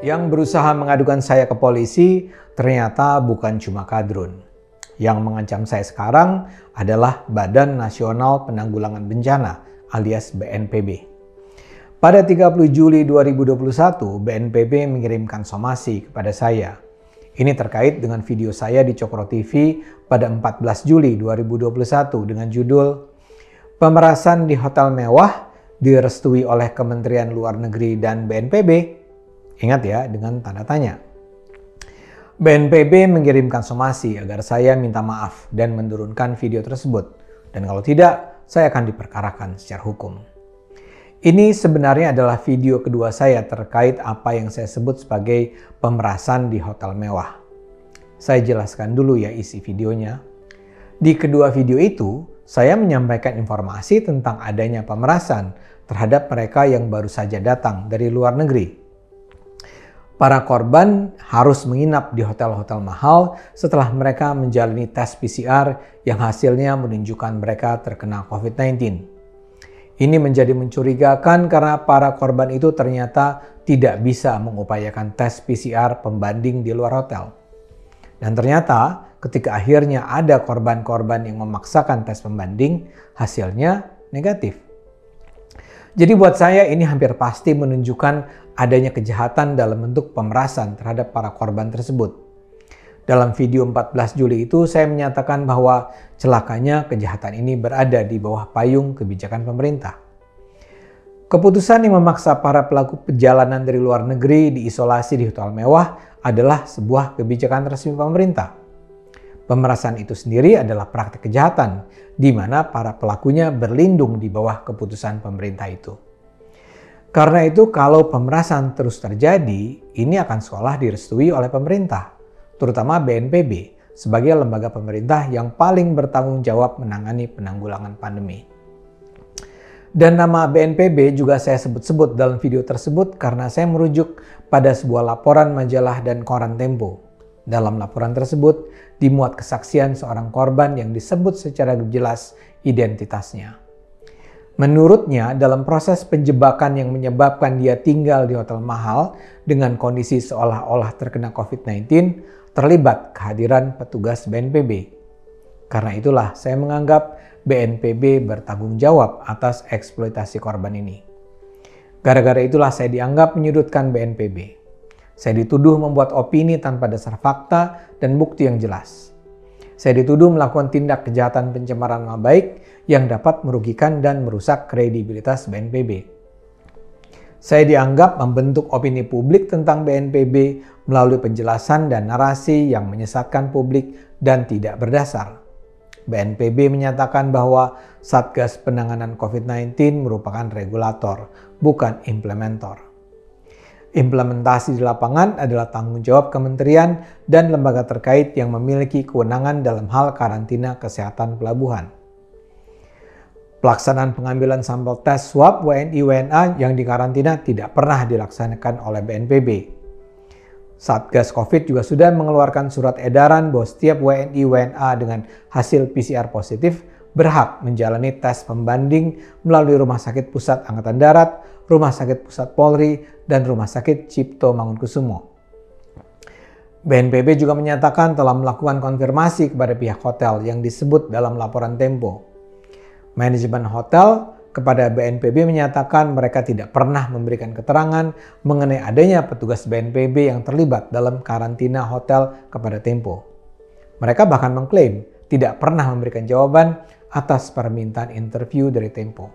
Yang berusaha mengadukan saya ke polisi ternyata bukan cuma kadrun. Yang mengancam saya sekarang adalah Badan Nasional Penanggulangan Bencana alias BNPB. Pada 30 Juli 2021, BNPB mengirimkan somasi kepada saya. Ini terkait dengan video saya di Cokro TV pada 14 Juli 2021 dengan judul Pemerasan di Hotel Mewah direstui oleh Kementerian Luar Negeri dan BNPB. Ingat ya, dengan tanda tanya. BNPB mengirimkan somasi agar saya minta maaf dan menurunkan video tersebut. Dan kalau tidak, saya akan diperkarakan secara hukum. Ini sebenarnya adalah video kedua saya terkait apa yang saya sebut sebagai pemerasan di hotel mewah. Saya jelaskan dulu ya isi videonya. Di kedua video itu, saya menyampaikan informasi tentang adanya pemerasan terhadap mereka yang baru saja datang dari luar negeri Para korban harus menginap di hotel-hotel mahal setelah mereka menjalani tes PCR yang hasilnya menunjukkan mereka terkena COVID-19. Ini menjadi mencurigakan karena para korban itu ternyata tidak bisa mengupayakan tes PCR pembanding di luar hotel. Dan ternyata ketika akhirnya ada korban-korban yang memaksakan tes pembanding, hasilnya negatif. Jadi buat saya ini hampir pasti menunjukkan adanya kejahatan dalam bentuk pemerasan terhadap para korban tersebut. Dalam video 14 Juli itu saya menyatakan bahwa celakanya kejahatan ini berada di bawah payung kebijakan pemerintah. Keputusan yang memaksa para pelaku perjalanan dari luar negeri diisolasi di hotel mewah adalah sebuah kebijakan resmi pemerintah. Pemerasan itu sendiri adalah praktik kejahatan di mana para pelakunya berlindung di bawah keputusan pemerintah itu. Karena itu kalau pemerasan terus terjadi, ini akan sekolah direstui oleh pemerintah, terutama BNPB sebagai lembaga pemerintah yang paling bertanggung jawab menangani penanggulangan pandemi. Dan nama BNPB juga saya sebut-sebut dalam video tersebut karena saya merujuk pada sebuah laporan majalah dan koran Tempo. Dalam laporan tersebut dimuat kesaksian seorang korban yang disebut secara jelas identitasnya. Menurutnya, dalam proses penjebakan yang menyebabkan dia tinggal di hotel mahal dengan kondisi seolah-olah terkena COVID-19, terlibat kehadiran petugas BNPB. Karena itulah saya menganggap BNPB bertanggung jawab atas eksploitasi korban ini. Gara-gara itulah saya dianggap menyudutkan BNPB. Saya dituduh membuat opini tanpa dasar fakta dan bukti yang jelas. Saya dituduh melakukan tindak kejahatan pencemaran nama baik yang dapat merugikan dan merusak kredibilitas BNPB. Saya dianggap membentuk opini publik tentang BNPB melalui penjelasan dan narasi yang menyesatkan publik dan tidak berdasar. BNPB menyatakan bahwa Satgas Penanganan COVID-19 merupakan regulator, bukan implementer. Implementasi di lapangan adalah tanggung jawab kementerian dan lembaga terkait yang memiliki kewenangan dalam hal karantina kesehatan pelabuhan. Pelaksanaan pengambilan sampel tes swab WNI WNA yang dikarantina tidak pernah dilaksanakan oleh BNPB. Satgas COVID juga sudah mengeluarkan surat edaran bahwa setiap WNI WNA dengan hasil PCR positif berhak menjalani tes pembanding melalui Rumah Sakit Pusat Angkatan Darat, Rumah Sakit Pusat Polri, dan Rumah Sakit Cipto Mangunkusumo. BNPB juga menyatakan telah melakukan konfirmasi kepada pihak hotel yang disebut dalam laporan Tempo. Manajemen hotel kepada BNPB menyatakan mereka tidak pernah memberikan keterangan mengenai adanya petugas BNPB yang terlibat dalam karantina hotel kepada Tempo. Mereka bahkan mengklaim tidak pernah memberikan jawaban atas permintaan interview dari Tempo.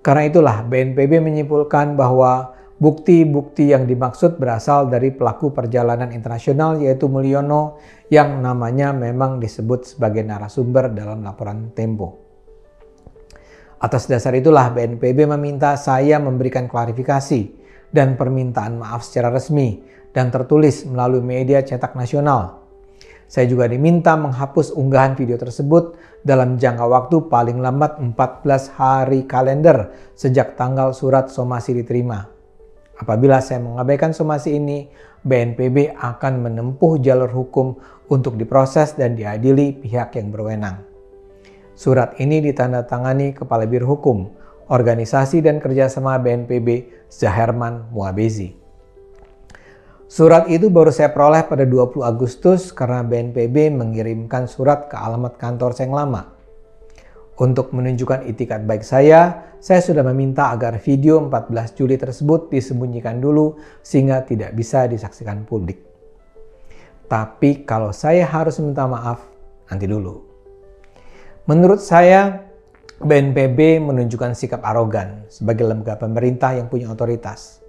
Karena itulah BNPB menyimpulkan bahwa bukti-bukti yang dimaksud berasal dari pelaku perjalanan internasional yaitu Mulyono yang namanya memang disebut sebagai narasumber dalam laporan Tempo. Atas dasar itulah BNPB meminta saya memberikan klarifikasi dan permintaan maaf secara resmi dan tertulis melalui media cetak nasional saya juga diminta menghapus unggahan video tersebut dalam jangka waktu paling lambat 14 hari kalender sejak tanggal surat somasi diterima. Apabila saya mengabaikan somasi ini, BNPB akan menempuh jalur hukum untuk diproses dan diadili pihak yang berwenang. Surat ini ditandatangani Kepala Biro Hukum, Organisasi dan Kerjasama BNPB Zaherman Muabezi. Surat itu baru saya peroleh pada 20 Agustus karena BNPB mengirimkan surat ke alamat kantor saya yang lama. Untuk menunjukkan itikat baik saya, saya sudah meminta agar video 14 Juli tersebut disembunyikan dulu sehingga tidak bisa disaksikan publik. Tapi kalau saya harus minta maaf, nanti dulu. Menurut saya, BNPB menunjukkan sikap arogan sebagai lembaga pemerintah yang punya otoritas.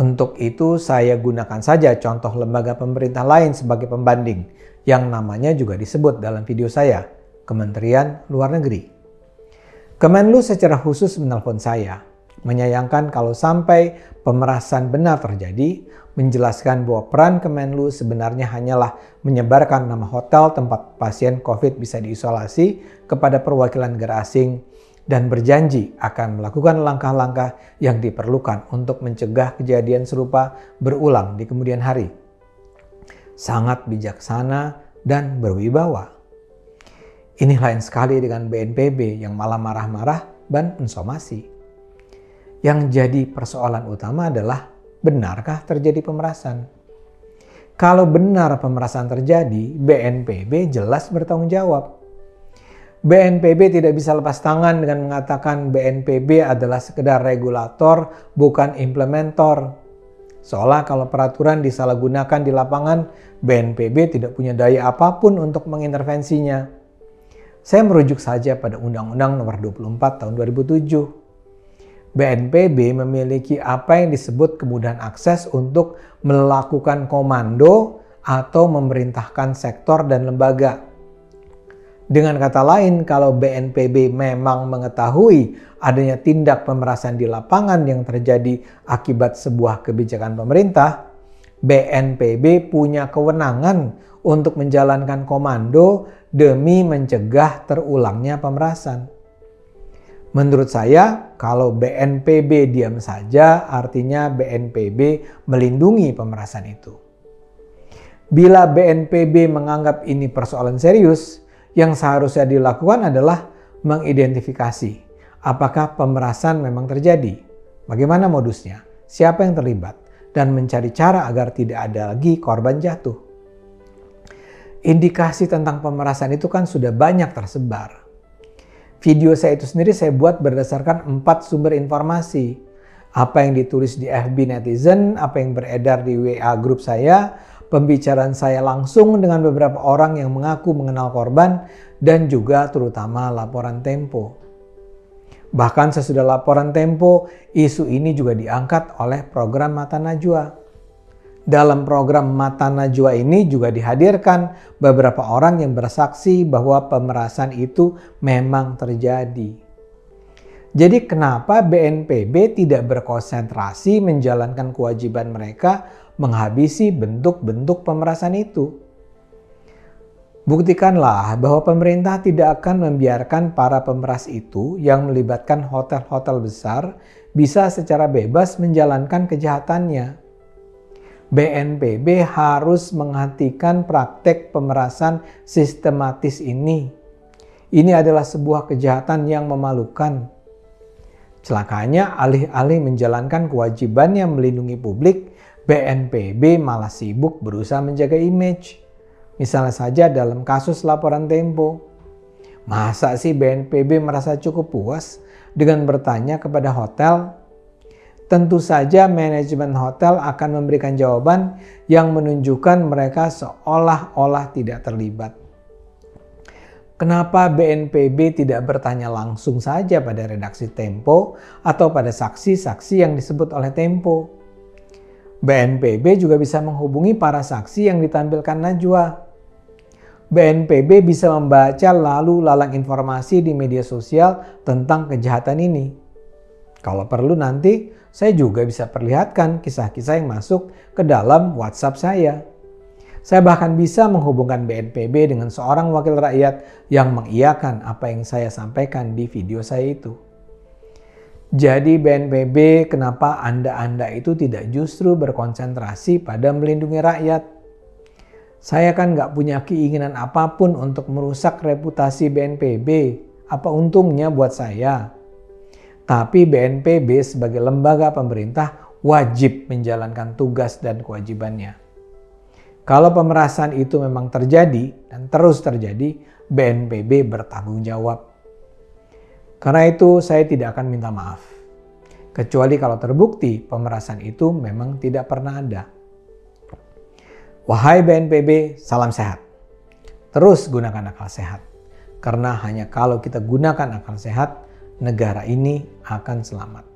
Untuk itu saya gunakan saja contoh lembaga pemerintah lain sebagai pembanding yang namanya juga disebut dalam video saya, Kementerian Luar Negeri. Kemenlu secara khusus menelpon saya, menyayangkan kalau sampai pemerasan benar terjadi, menjelaskan bahwa peran Kemenlu sebenarnya hanyalah menyebarkan nama hotel tempat pasien COVID bisa diisolasi kepada perwakilan negara asing dan berjanji akan melakukan langkah-langkah yang diperlukan untuk mencegah kejadian serupa berulang di kemudian hari. Sangat bijaksana dan berwibawa. Ini lain sekali dengan BNPB yang malah marah-marah dan mensomasi. Yang jadi persoalan utama adalah benarkah terjadi pemerasan? Kalau benar pemerasan terjadi, BNPB jelas bertanggung jawab. BNPB tidak bisa lepas tangan dengan mengatakan BNPB adalah sekedar regulator, bukan implementor. Seolah kalau peraturan disalahgunakan di lapangan, BNPB tidak punya daya apa pun untuk mengintervensinya. Saya merujuk saja pada Undang-Undang Nomor 24 Tahun 2007 BNPB memiliki apa yang disebut kemudahan akses untuk melakukan komando atau memerintahkan sektor dan lembaga. Dengan kata lain, kalau BNPB memang mengetahui adanya tindak pemerasan di lapangan yang terjadi akibat sebuah kebijakan pemerintah, BNPB punya kewenangan untuk menjalankan komando demi mencegah terulangnya pemerasan. Menurut saya, kalau BNPB diam saja, artinya BNPB melindungi pemerasan itu. Bila BNPB menganggap ini persoalan serius, yang seharusnya dilakukan adalah mengidentifikasi apakah pemerasan memang terjadi, bagaimana modusnya, siapa yang terlibat, dan mencari cara agar tidak ada lagi korban jatuh. Indikasi tentang pemerasan itu kan sudah banyak tersebar Video saya itu sendiri saya buat berdasarkan empat sumber informasi. Apa yang ditulis di FB netizen, apa yang beredar di WA grup saya, pembicaraan saya langsung dengan beberapa orang yang mengaku mengenal korban, dan juga terutama laporan Tempo. Bahkan sesudah laporan Tempo, isu ini juga diangkat oleh program Mata Najwa. Dalam program Mata Najwa ini juga dihadirkan beberapa orang yang bersaksi bahwa pemerasan itu memang terjadi. Jadi kenapa BNPB tidak berkonsentrasi menjalankan kewajiban mereka menghabisi bentuk-bentuk pemerasan itu? Buktikanlah bahwa pemerintah tidak akan membiarkan para pemeras itu yang melibatkan hotel-hotel besar bisa secara bebas menjalankan kejahatannya BNPB harus menghentikan praktek pemerasan sistematis ini. Ini adalah sebuah kejahatan yang memalukan. Celakanya, alih-alih menjalankan kewajibannya melindungi publik, BNPB malah sibuk berusaha menjaga image. Misalnya saja dalam kasus laporan Tempo. Masa sih BNPB merasa cukup puas dengan bertanya kepada hotel tentu saja manajemen hotel akan memberikan jawaban yang menunjukkan mereka seolah-olah tidak terlibat. Kenapa BNPB tidak bertanya langsung saja pada redaksi Tempo atau pada saksi-saksi yang disebut oleh Tempo? BNPB juga bisa menghubungi para saksi yang ditampilkan Najwa. BNPB bisa membaca lalu lalang informasi di media sosial tentang kejahatan ini. Kalau perlu nanti saya juga bisa perlihatkan kisah-kisah yang masuk ke dalam WhatsApp saya. Saya bahkan bisa menghubungkan BNPB dengan seorang wakil rakyat yang mengiyakan apa yang saya sampaikan di video saya itu. Jadi BNPB kenapa Anda-Anda itu tidak justru berkonsentrasi pada melindungi rakyat? Saya kan nggak punya keinginan apa pun untuk merusak reputasi BNPB. Apa untungnya buat saya? Tapi BNPB sebagai lembaga pemerintah wajib menjalankan tugas dan kewajibannya. Kalau pemerasan itu memang terjadi dan terus terjadi, BNPB bertanggung jawab. Karena itu saya tidak akan minta maaf. Kecuali kalau terbukti pemerasan itu memang tidak pernah ada. Wahai BNPB, salam sehat. Terus gunakan akal sehat. Karena hanya kalau kita gunakan akal sehat, negara ini akan selamat.